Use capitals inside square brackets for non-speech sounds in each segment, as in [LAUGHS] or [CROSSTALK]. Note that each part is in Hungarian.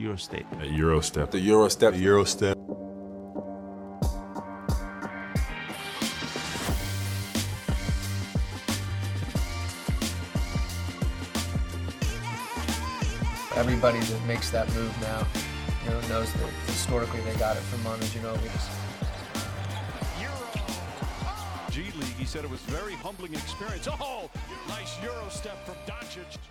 Eurostep. A Eurostep. The Eurostep. The Eurostep. Everybody that makes that move now, you know, knows that historically they got it from Manu Ginobili. G League. He said it was very humbling experience. Oh,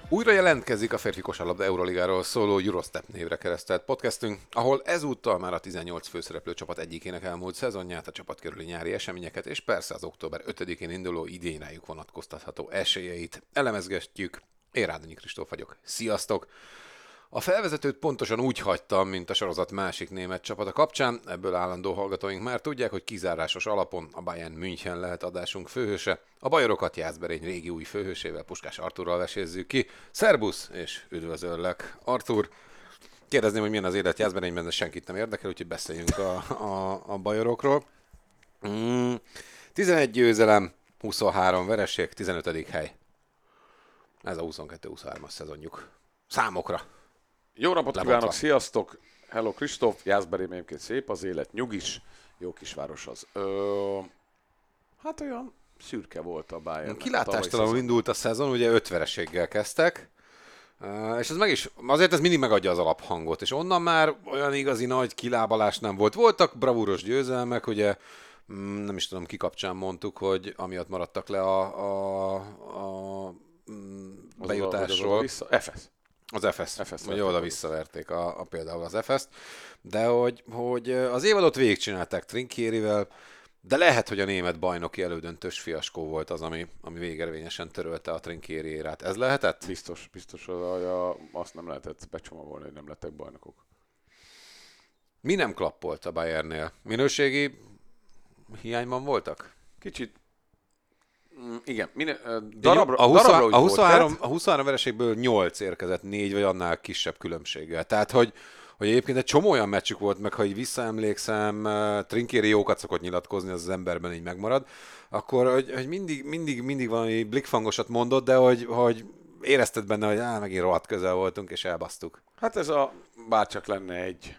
Újra jelentkezik a férfi kosárlabda Euroligáról szóló Eurostep névre keresztelt podcastünk, ahol ezúttal már a 18 főszereplő csapat egyikének elmúlt szezonját, a csapat körüli nyári eseményeket és persze az október 5-én induló idén rájuk vonatkoztatható esélyeit elemezgetjük. Én Rádonyi Kristóf vagyok. Sziasztok! A felvezetőt pontosan úgy hagytam, mint a sorozat másik német csapata kapcsán, ebből állandó hallgatóink már tudják, hogy kizárásos alapon a Bayern München lehet adásunk főhőse. A bajorokat Jászberény régi új főhősével, Puskás Arturral vesézzük ki. Szerbusz, és üdvözöllek, Artur! Kérdezném, hogy milyen az élet Jászberényben, de senkit nem érdekel, úgyhogy beszéljünk a, a, a bajorokról. Mm, 11 győzelem, 23 vereség, 15. hely. Ez a 22-23-as szezonjuk. Számokra. Jó napot Lebontva. kívánok, sziasztok! Hello Kristóf, Jászberi egyébként szép az élet, nyugis, jó kisváros az. Ö, hát olyan szürke volt a Bayern. Kilátástalanul indult a szezon, ugye öt vereséggel kezdtek, és ez meg is, azért ez mindig megadja az alaphangot, és onnan már olyan igazi nagy kilábalás nem volt. Voltak bravúros győzelmek, ugye mm, nem is tudom, ki kapcsán mondtuk, hogy amiatt maradtak le a, a, a mm, Az bejutásról. oda- az oda vissza. FS. Az FS, FS ugye verték oda visszaverték a, a, például az FS-t, de hogy, hogy az évadot végigcsinálták Trinkierivel, de lehet, hogy a német bajnoki elődöntős fiaskó volt az, ami, ami végervényesen törölte a Trinkieri érát. Ez lehetett? Biztos, biztos, hogy azt nem lehetett becsomagolni, hogy nem lettek bajnokok. Mi nem klappolt a Bayernnél? Minőségi hiányban voltak? Kicsit, mm, igen, mine, ö, Darabra, a, 20, darabra a, volt 23, tett. a 23 vereségből 8 érkezett, 4 vagy annál kisebb különbséggel. Tehát, hogy, hogy egyébként egy csomó olyan meccsük volt, meg ha így visszaemlékszem, Trinkéri jókat szokott nyilatkozni, az az emberben így megmarad, akkor hogy, hogy mindig, mindig, mindig valami blikfangosat mondott, de hogy, hogy érezted benne, hogy á, megint rohadt közel voltunk, és elbasztuk. Hát ez a, bárcsak lenne egy,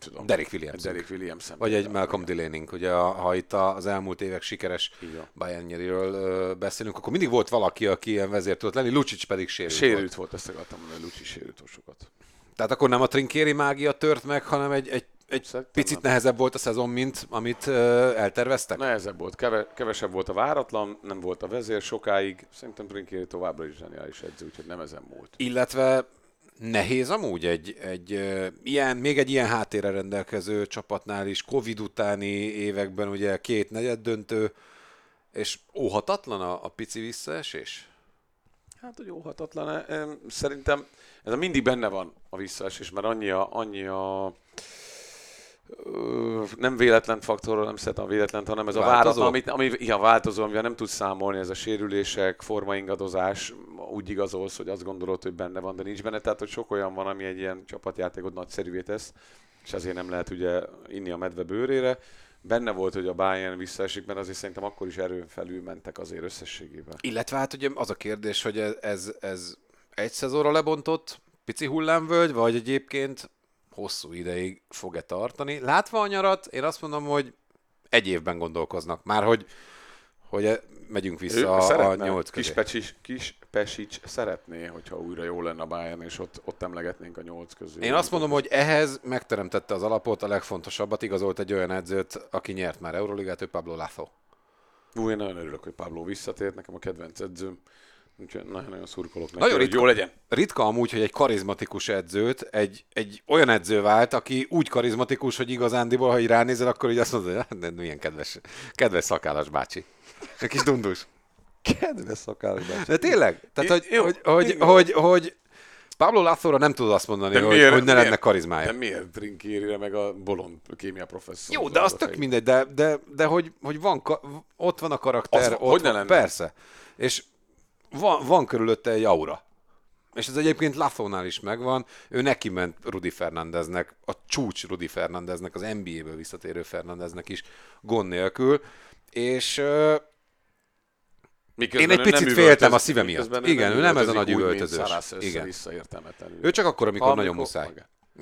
tudom. Derek Williams. Derek Williams. Vagy egy Malcolm Delaney, ugye ha itt az elmúlt évek sikeres ö, beszélünk, akkor mindig volt valaki, aki ilyen vezér tudott lenni, Lucic pedig sérült, volt. Sérült volt, ezt akartam mondani, Lucsi sérült volt sokat. Tehát akkor nem a trinkéri mágia tört meg, hanem egy, egy, egy Szerintem picit nem. nehezebb volt a szezon, mint amit uh, elterveztek? Nehezebb volt, keve, kevesebb volt a váratlan, nem volt a vezér sokáig. Szerintem Trinkieri továbbra is zseniális edző, úgyhogy nem ezen múlt. Illetve nehéz amúgy egy, egy ilyen, még egy ilyen háttérre rendelkező csapatnál is, Covid utáni években ugye két negyed döntő, és óhatatlan a, a pici visszaesés? Hát, hogy óhatatlan em, Szerintem ez mindig benne van a visszaesés, mert annyi a, annyi a nem véletlen faktorról, nem szeretem a véletlent, hanem ez a Változó? váratlan, amit, ami, igen, változó, amivel nem tudsz számolni, ez a sérülések, formaingadozás, úgy igazolsz, hogy azt gondolod, hogy benne van, de nincs benne, tehát hogy sok olyan van, ami egy ilyen csapatjátékot nagyszerűvé tesz, és ezért nem lehet ugye inni a medve bőrére. Benne volt, hogy a Bayern visszaesik, mert azért szerintem akkor is erőn felül mentek azért összességében. Illetve hát ugye az a kérdés, hogy ez, ez, ez egy szezonra lebontott pici hullámvölgy, vagy egyébként hosszú ideig fog-e tartani. Látva a nyarat, én azt mondom, hogy egy évben gondolkoznak. Már hogy, hogy megyünk Ő vissza a, a szeretne, nyolc közé. kis, Pecsics, kis Pesics szeretné, hogyha újra jó lenne a Bayern, és ott, ott emlegetnénk a nyolc közül. Én azt mondom, hogy ehhez megteremtette az alapot, a legfontosabbat, igazolt egy olyan edzőt, aki nyert már Euroligát, ő Pablo Lazo. Ú, én nagyon örülök, hogy Pablo visszatért, nekem a kedvenc edzőm. Úgyhogy nagyon-nagyon szurkolok neki, Nagyon hogy ritka, jó legyen. Ritka amúgy, hogy egy karizmatikus edzőt, egy, egy olyan edző vált, aki úgy karizmatikus, hogy igazándiból, ha így ránézel, akkor így azt mondod, hogy "Hát, milyen kedves, kedves szakállas bácsi. Egy kis dundus. Kedves szakállas De tényleg? Tehát, hogy, Jó, hogy, hogy, hogy, hogy Pablo Lazóra nem tudod azt mondani, De hogy, miért- hogy ne lenne miért- karizmája. De miért Trinkérire, meg a bolond kémia professzor? Jó, de az tök mindegy, de, de, de hogy, hogy van, ka- ott van a karakter, Az ott hogy ne van, lenne? persze. És van, van körülötte egy aura. És ez egyébként Lafónál is megvan. Ő neki ment Rudi Fernandeznek, a csúcs Rudi Fernandeznek, az NBA-ből visszatérő Fernandeznek is gond nélkül. És Miközben Én egy picit féltem a szíve miatt. Igen, ő nem ez a nagy üvöltözős. Igen. Ő csak akkor, amikor, Amikor nagyon muszáj.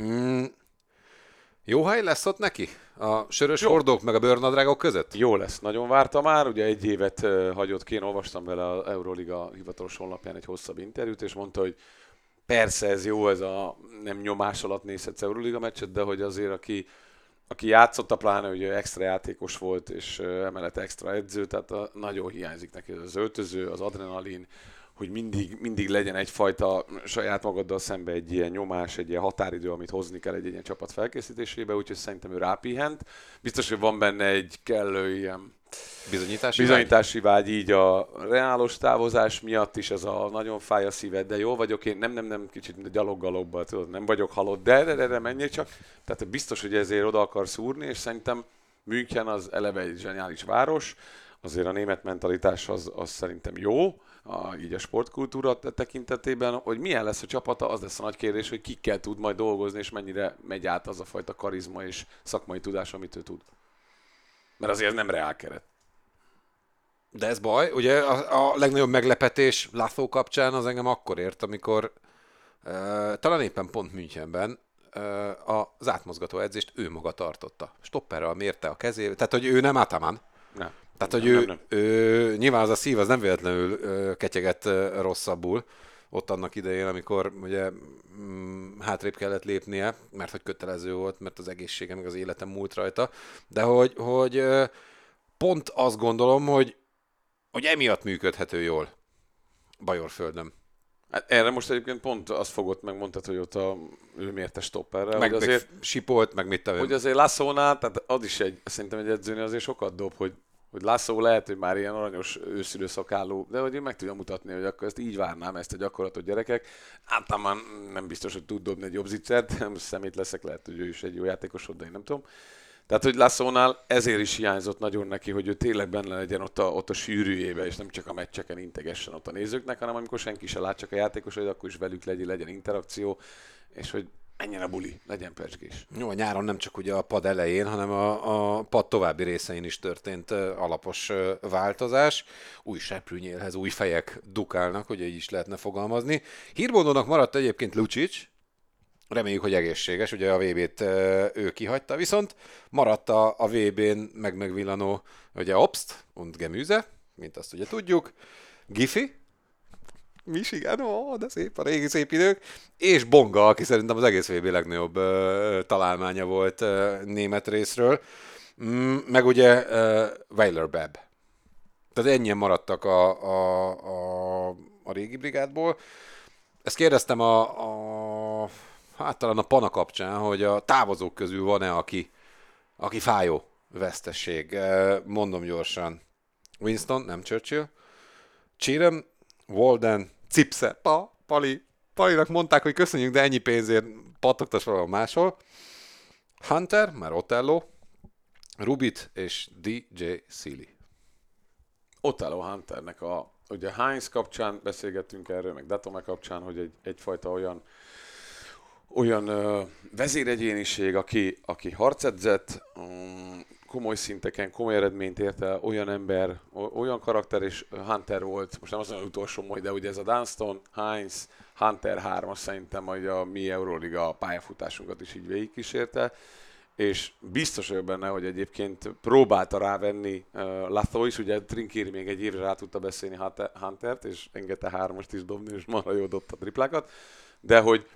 Mm, jó hely lesz ott neki? A sörös Jó. hordók meg a bőrnadrágok között? Jó lesz, nagyon várta már, ugye egy évet hagyott ki, én olvastam vele az Euroliga hivatalos honlapján egy hosszabb interjút, és mondta, hogy persze ez jó, ez a nem nyomás alatt nézhetsz Euroliga meccset, de hogy azért aki, aki játszott, a pláne ugye extra játékos volt, és emellett extra edző, tehát a, nagyon hiányzik neki ez az öltöző, az adrenalin, hogy mindig, mindig legyen egyfajta saját magaddal szembe egy ilyen nyomás, egy ilyen határidő, amit hozni kell egy, ilyen csapat felkészítésébe, úgyhogy szerintem ő rápihent. Biztos, hogy van benne egy kellő ilyen Bizonyítási bizonyítási vágy így a reálos távozás miatt is, ez a nagyon fáj a szíved, de jó vagyok én, nem, nem, nem, kicsit mint a gyaloggalobban, tudod, nem vagyok halott, de, de, de, de menjél csak. Tehát biztos, hogy ezért oda akarsz úrni, és szerintem München az eleve egy zseniális város, azért a német mentalitás az, az szerintem jó, a, így a sportkultúra te- tekintetében, hogy milyen lesz a csapata, az lesz a nagy kérdés, hogy kikkel tud majd dolgozni, és mennyire megy át az a fajta karizma és szakmai tudás, amit ő tud. Mert azért ez nem reál keret. De ez baj, ugye a, a legnagyobb meglepetés László kapcsán az engem akkor ért, amikor uh, talán éppen pont Münchenben uh, az átmozgató edzést ő maga tartotta. Stopperrel mérte a kezével, tehát hogy ő nem Ataman. Nem. Tehát, hogy nem, ő, nem, nem. ő, nyilván az a szív az nem véletlenül ö, ketyegett ö, rosszabbul, ott annak idején, amikor ugye mm, hátrébb kellett lépnie, mert hogy kötelező volt, mert az egészsége meg az életem múlt rajta, de hogy, hogy ö, pont azt gondolom, hogy, hogy emiatt működhető jól Bajorföldön. Hát erre most egyébként pont azt fogott meg, mondtad, hogy ott a, ő mérte stopperre, Meg, hogy azért, meg sipolt, meg mit tudom hogy azért Lasszónál, tehát az is egy, szerintem egy edzőnél azért sokat dob, hogy hogy László lehet, hogy már ilyen aranyos őszülő szakálló, de hogy én meg tudja mutatni, hogy akkor ezt így várnám ezt a gyakorlatot gyerekek. Általában nem biztos, hogy tud dobni egy jobb zicsert, szemét leszek, lehet, hogy ő is egy jó játékos, de én nem tudom. Tehát, hogy Lászlónál ezért is hiányzott nagyon neki, hogy ő tényleg benne legyen ott a, ott a sűrűjébe, és nem csak a meccseken integessen ott a nézőknek, hanem amikor senki se lát, csak a játékos, akkor is velük legyen, legyen interakció, és hogy menjen a buli, legyen percgés. Jó, a nyáron nem csak ugye a pad elején, hanem a, a pad további részein is történt alapos változás. Új seprűnyélhez új fejek dukálnak, hogy így is lehetne fogalmazni. Hírbondónak maradt egyébként Lucic, reméljük, hogy egészséges, ugye a VB-t ő kihagyta, viszont maradt a, a VB-n meg megvillanó ugye Obst und Gemüse, mint azt ugye tudjuk, Gifi, Michigan, ó, de szép a régi szép idők, és Bonga, aki szerintem az egész VB legnagyobb találmánya volt német részről, mm, meg ugye ö, Weiler Beb. Tehát ennyien maradtak a, a, a, a régi brigádból. Ezt kérdeztem a, a hát talán a Pana kapcsán, hogy a távozók közül van-e, aki, aki fájó vesztesség. Mondom gyorsan. Winston, nem Churchill. Chirem, Walden, Cipse, pa, Pali, Palinak mondták, hogy köszönjük, de ennyi pénzért pattogtas valahol máshol. Hunter, már Otello, Rubit és DJ Sealy. Otello Hunternek a, ugye Heinz kapcsán beszélgettünk erről, meg Datome kapcsán, hogy egy, egyfajta olyan olyan ö, vezéregyéniség, aki, aki harcedzett, um, komoly szinteken, komoly eredményt ért el, olyan ember, olyan karakter és Hunter volt, most nem az az utolsó majd, de ugye ez a Dunston, Heinz, Hunter 3 szerintem majd a mi Euroliga pályafutásunkat is így végigkísérte, és biztos vagyok benne, hogy egyébként próbálta rávenni uh, Lathó is, ugye Trinkéri még egy évre rá tudta beszélni Hunter- Huntert, és engedte hármast is dobni, és marha jó dobta triplákat, de hogy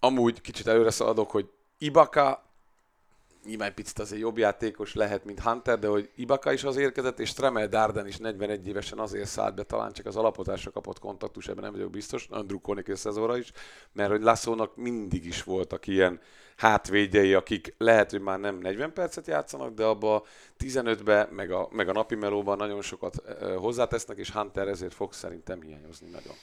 amúgy kicsit előre szaladok, hogy Ibaka nyilván picit azért jobb játékos lehet, mint Hunter, de hogy Ibaka is az érkezett, és Tremel Darden is 41 évesen azért szállt be, talán csak az alapotásra kapott kontaktus, ebben nem vagyok biztos, nagyon drukkolnék a szezonra is, mert hogy Lasszónak mindig is voltak ilyen hátvédjei, akik lehet, hogy már nem 40 percet játszanak, de abba a 15-be, meg a, meg a napi melóban nagyon sokat eh, hozzátesznek, és Hunter ezért fog szerintem hiányozni nagyon.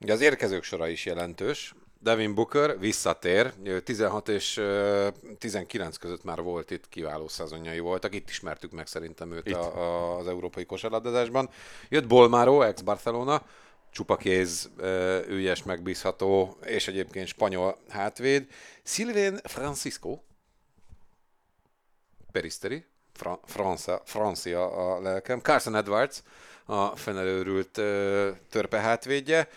Ugye az érkezők sora is jelentős. Devin Booker visszatér, Ő 16 és ö, 19 között már volt itt, kiváló szezonjai voltak, itt ismertük meg szerintem őt Itt. a, a, az európai kosárlabdázásban. Jött Bolmaro, ex-Barcelona, csupa kéz, ö, ügyes, megbízható, és egyébként spanyol hátvéd. Silvén Francisco, Peristeri, fra, francia, francia a lelkem. Carson Edwards, a fenerőrült törpe hátvédje.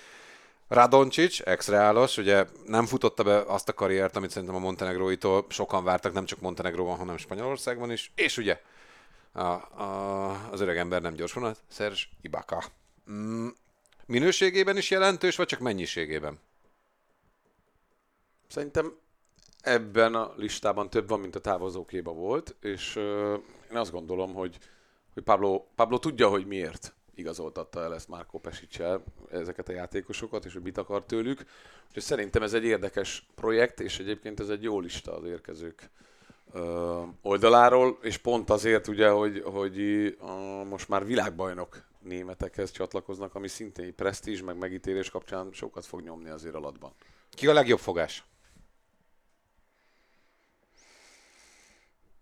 Radoncic, ex-reálos, ugye nem futotta be azt a karriert, amit szerintem a Montenegróitól sokan vártak, nem csak Montenegróban, hanem Spanyolországban is. És ugye a, a, az öreg ember nem gyors vonat, Serge Ibaka. Mm, minőségében is jelentős, vagy csak mennyiségében? Szerintem ebben a listában több van, mint a távozókéba volt, és uh, én azt gondolom, hogy, hogy Pablo, Pablo tudja, hogy miért igazoltatta el ezt Márko Pesicsel, ezeket a játékosokat, és hogy mit akar tőlük. Úgyhogy szerintem ez egy érdekes projekt, és egyébként ez egy jó lista az érkezők oldaláról, és pont azért ugye, hogy, hogy most már világbajnok németekhez csatlakoznak, ami szintén presztízs, meg megítélés kapcsán sokat fog nyomni azért alatban. Ki a legjobb fogás?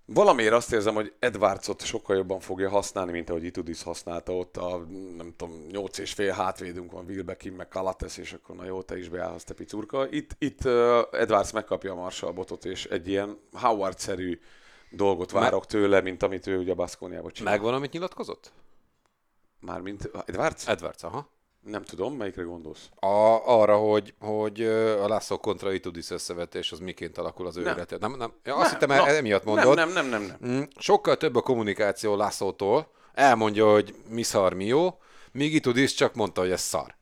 Valamiért azt érzem, hogy Edwardsot sokkal jobban fogja használni, mint ahogy Itudis használta ott a, nem tudom, nyolc és fél hátvédünk van, Wilbekin, meg Kalates, és akkor na jó, te is beállhatsz, te picurka. Itt, itt Edwards megkapja a Marshall botot, és egy ilyen Howard-szerű dolgot várok tőle, mint amit ő ugye a Baszkóniában csinál. Megvan, amit nyilatkozott? Mármint Edwards? Edwards, aha. Nem tudom, melyikre gondolsz? A, arra, hogy, hogy a László kontra Itudis összevetés az miként alakul az ő nem. Nem, nem. Ja, azt nem, hittem, no, emiatt mondod. Nem, nem, nem, nem, nem. Mm, sokkal több a kommunikáció Lászlótól. Elmondja, hogy mi szar, mi jó, míg Itudis csak mondta, hogy ez szar.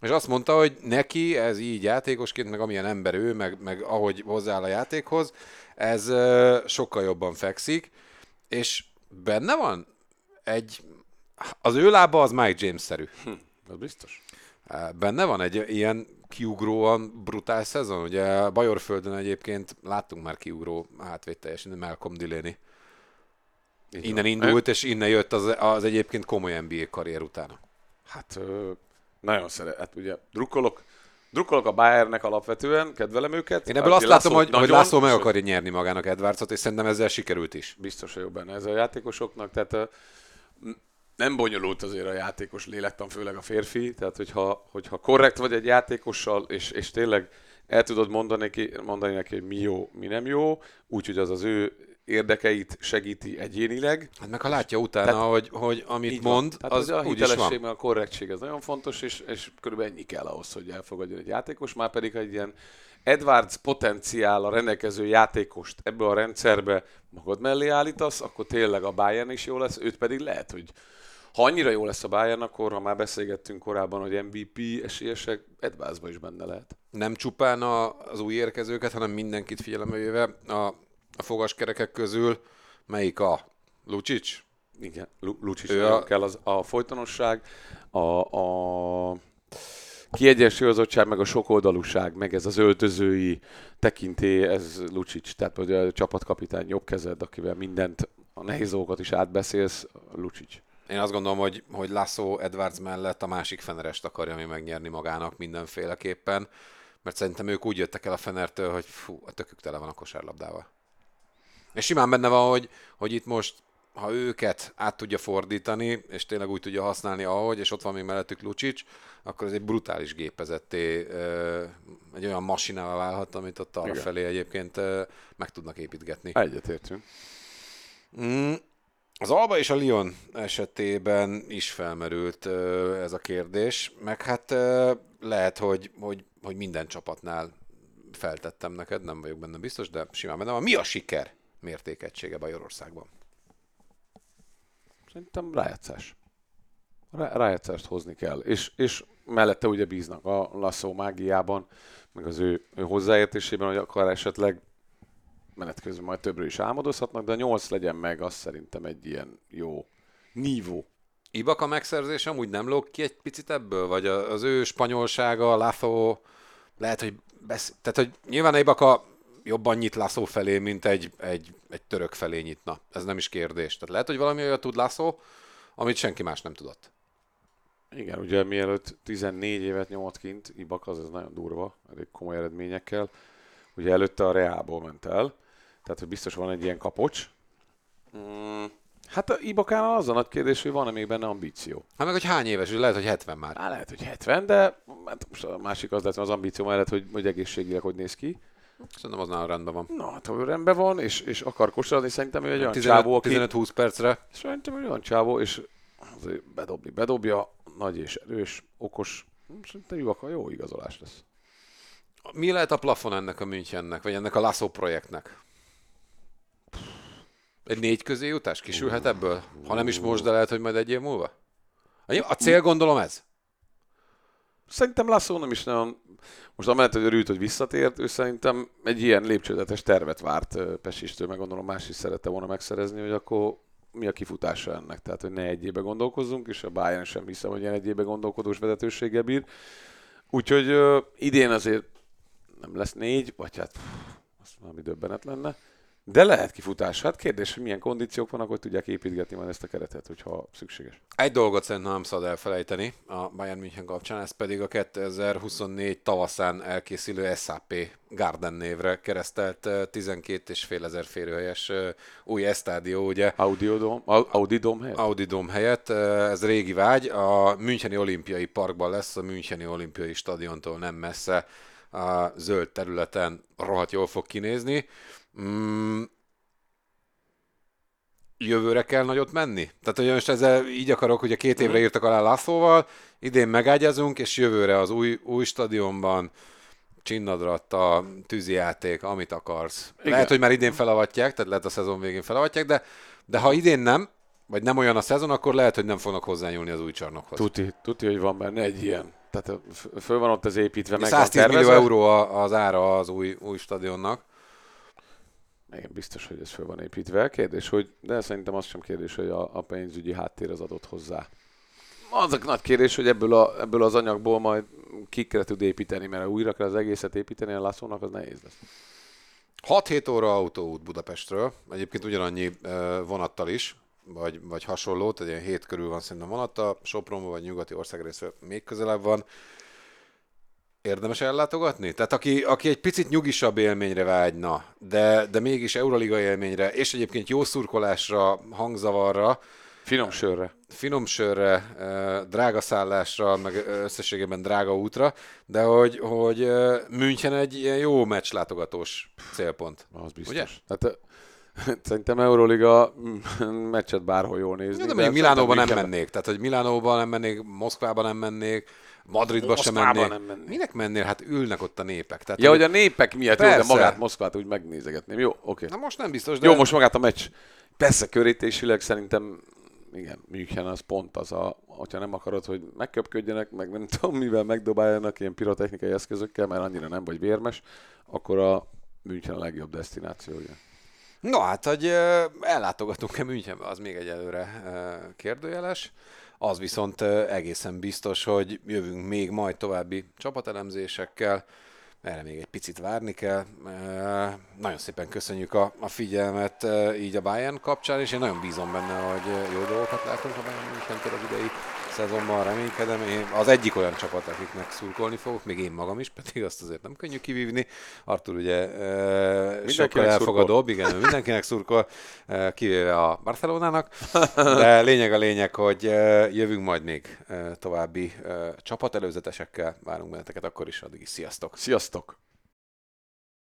És azt mondta, hogy neki ez így játékosként, meg amilyen ember ő, meg, meg ahogy hozzááll a játékhoz, ez sokkal jobban fekszik, és benne van egy az ő lába az Mike James-szerű. Hm, az biztos. Benne van egy ilyen kiugróan brutál szezon. Ugye Bajorföldön egyébként láttunk már kiugró hátvéd teljesen, Malcolm Delaney. Így innen van. indult, és innen jött az, az egyébként komoly NBA karrier utána. Hát nagyon szeret, hát ugye drukkolok, drukkolok a Bayernnek alapvetően, kedvelem őket. Én ebből azt látom, hogy, nagyon, hogy László meg akarja nyerni magának Edwardsot, és szerintem ezzel sikerült is. Biztos, hogy jobb benne ez a játékosoknak, tehát nem bonyolult azért a játékos lélektan, főleg a férfi, tehát hogyha, hogyha korrekt vagy egy játékossal, és, és tényleg el tudod mondani neki, mondani neki, hogy mi jó, mi nem jó, úgyhogy az az ő érdekeit segíti egyénileg. Hát meg ha látja utána, tehát, hogy, hogy amit mond, tehát az, az a hitelesség, meg a korrektség, ez nagyon fontos, és, és körülbelül ennyi kell ahhoz, hogy elfogadjon egy játékos, már pedig egy ilyen Edwards potenciál a rendelkező játékost ebbe a rendszerbe magad mellé állítasz, akkor tényleg a Bayern is jó lesz, őt pedig lehet, hogy ha annyira jó lesz a Bayern, akkor ha már beszélgettünk korábban, hogy MVP esélyesek, Edwardsba is benne lehet. Nem csupán a, az új érkezőket, hanem mindenkit figyelembe véve a, a fogaskerekek közül melyik a Lucic? Igen, Lucic a... kell az, a folytonosság, a, a kiegyensúlyozottság, meg a sokoldalúság, meg ez az öltözői tekinté, ez Lucic, tehát hogy a csapatkapitány jobb kezed, akivel mindent, a nehéz dolgokat is átbeszélsz, Lucic. Én azt gondolom, hogy, hogy Lasso Edwards mellett a másik fenerest akarja mi megnyerni magának mindenféleképpen, mert szerintem ők úgy jöttek el a fenertől, hogy fú, a tökük tele van a kosárlabdával. És simán benne van, hogy, hogy itt most, ha őket át tudja fordítani, és tényleg úgy tudja használni, ahogy, és ott van még mellettük Lucsics, akkor ez egy brutális gépezetté, egy olyan masinával válhat, amit ott arra felé egyébként meg tudnak építgetni. Egyetértünk. Mm, az Alba és a Lyon esetében is felmerült ez a kérdés, meg hát lehet, hogy, hogy, hogy minden csapatnál feltettem neked, nem vagyok benne biztos, de simán benne van. Mi a siker mértékegysége Bajorországban? Szerintem rájátszás. rájátszást hozni kell. És, és mellette ugye bíznak a Lasso mágiában, meg az ő, ő hozzáértésében, hogy akar esetleg menet közben majd többről is álmodozhatnak, de a 8 legyen meg, az szerintem egy ilyen jó nívó. Ibaka megszerzés amúgy nem lóg ki egy picit ebből? Vagy az ő spanyolsága, Lazo, lehet, hogy besz... Tehát, hogy nyilván Ibaka jobban nyit Lazo felé, mint egy, egy, egy török felé nyitna. Ez nem is kérdés. Tehát lehet, hogy valami olyat tud Lazo, amit senki más nem tudott. Igen, ugye mielőtt 14 évet nyomott kint, Ibaka az ez nagyon durva, elég komoly eredményekkel. Ugye előtte a Reálból ment el, tehát, hogy biztos van egy ilyen kapocs. Mm. Hát a Ibakánál az a nagy kérdés, hogy van-e még benne ambíció. Hát meg, hogy hány éves, hogy lehet, hogy 70 már. Hát lehet, hogy 70, de hát most a másik az lehet, az ambíció mellett, hogy, hogy egészségileg hogy néz ki. Szerintem az nála rendben van. Na, hát ő rendben van, és, és akar kosarazni, szerintem ő egy olyan 15 csávó, aki... 15-20 percre. Szerintem egy olyan csávó, és azért bedobni, bedobja, nagy és erős, okos. Szerintem jó, jó igazolás lesz. Mi lehet a plafon ennek a Münchennek, vagy ennek a Lasso projektnek? Egy négy közé jutás kisülhet ebből? Ha nem is most, de lehet, hogy majd egy év múlva? A cél gondolom ez? Szerintem Lasso nem is nagyon... Most amellett, hogy örült, hogy visszatért, ő szerintem egy ilyen lépcsőzetes tervet várt Pesistől, meg gondolom más is szerette volna megszerezni, hogy akkor mi a kifutása ennek. Tehát, hogy ne egy évbe gondolkozzunk, és a Bayern sem hiszem, hogy ilyen egy évbe gondolkodós vezetőséggel bír. Úgyhogy ö, idén azért nem lesz négy, vagy hát pff, az valami döbbenet lenne. De lehet kifutás. Hát kérdés, hogy milyen kondíciók vannak, hogy tudják építgetni majd ezt a keretet, hogyha szükséges. Egy dolgot szerintem nem szabad elfelejteni a Bayern München kapcsán, ez pedig a 2024 tavaszán elkészülő SAP Garden névre keresztelt eh, 12,5 ezer férőhelyes új esztádió, ugye Audi Dome, Au- Audi Dome helyett? Audi Dome helyett. Ez régi vágy, a Müncheni Olimpiai Parkban lesz, a Müncheni Olimpiai Stadiontól nem messze, a zöld területen rohadt jól fog kinézni. Mm, jövőre kell nagyot menni? Tehát, hogy most ezzel így akarok, hogy a két évre írtak alá Lászlóval, idén megágyazunk, és jövőre az új, új stadionban csinnadratta, tűzijáték, amit akarsz. Igen. Lehet, hogy már idén felavatják, tehát lehet a szezon végén felavatják, de, de ha idén nem, vagy nem olyan a szezon, akkor lehet, hogy nem fognak hozzányúlni az új csarnokhoz. Tuti, tuti, hogy van benne egy ilyen. Tehát föl van ott az építve, meg van 110 millió euró az ára az új, új stadionnak. Igen, biztos, hogy ez föl van építve. Kérdés, hogy, de szerintem az sem kérdés, hogy a, a pénzügyi háttér az adott hozzá. Az a nagy kérdés, hogy ebből, a, ebből az anyagból majd kikre tud építeni, mert újra kell az egészet építeni, a Lászlónak az nehéz lesz. 6-7 óra autóút Budapestről, egyébként ugyanannyi vonattal is, vagy, vagy hasonló, tehát ilyen 7 körül van szerintem vonattal, Sopronban vagy nyugati országrészről még közelebb van. Érdemes ellátogatni? Tehát aki, aki egy picit nyugisabb élményre vágyna, de, de mégis Euroliga élményre, és egyébként jó szurkolásra, hangzavarra, Finom sörre. finom sörre, drága szállásra, meg összességében drága útra, de hogy, hogy München egy ilyen jó meccslátogatós célpont. Az biztos. Ugye? Hát, [LAUGHS] szerintem Euroliga mm, [LAUGHS] meccset bárhol jól nézni. Ja, de de még Milánóba nem mennék. Tehát, hogy Milánóba nem mennék, Moszkvába nem mennék, Madridba sem mennék. nem mennék. Minek mennél? Hát ülnek ott a népek. Tehát, Ja, hogy a népek miatt jó, de Persze. magát Moszkvát úgy megnézegetném. Jó, oké. Na most nem biztos, de... Jó, most magát a meccs. Persze körítésileg szerintem igen, München az pont az a, hogyha nem akarod, hogy megköpködjenek, meg nem tudom mivel megdobáljanak ilyen pirotechnikai eszközökkel, mert annyira nem vagy vérmes, akkor a München a legjobb destinációja. No hát, hogy ellátogatunk-e Münchenbe, az még egyelőre kérdőjeles. Az viszont egészen biztos, hogy jövünk még majd további csapatelemzésekkel, erre még egy picit várni kell. Nagyon szépen köszönjük a, figyelmet így a Bayern kapcsán, és én nagyon bízom benne, hogy jó dolgokat látunk a Bayern Münchentől az idei szezonban, reménykedem. Én az egyik olyan csapat, akiknek szurkolni fogok, még én magam is, pedig azt azért nem könnyű kivívni. Artur ugye ö, sokkal elfogadóbb, igen, ő mindenkinek szurkol, ö, kivéve a Barcelonának, de lényeg a lényeg, hogy ö, jövünk majd még további ö, csapatelőzetesekkel, várunk benneteket akkor is, addig is sziasztok! Sziasztok!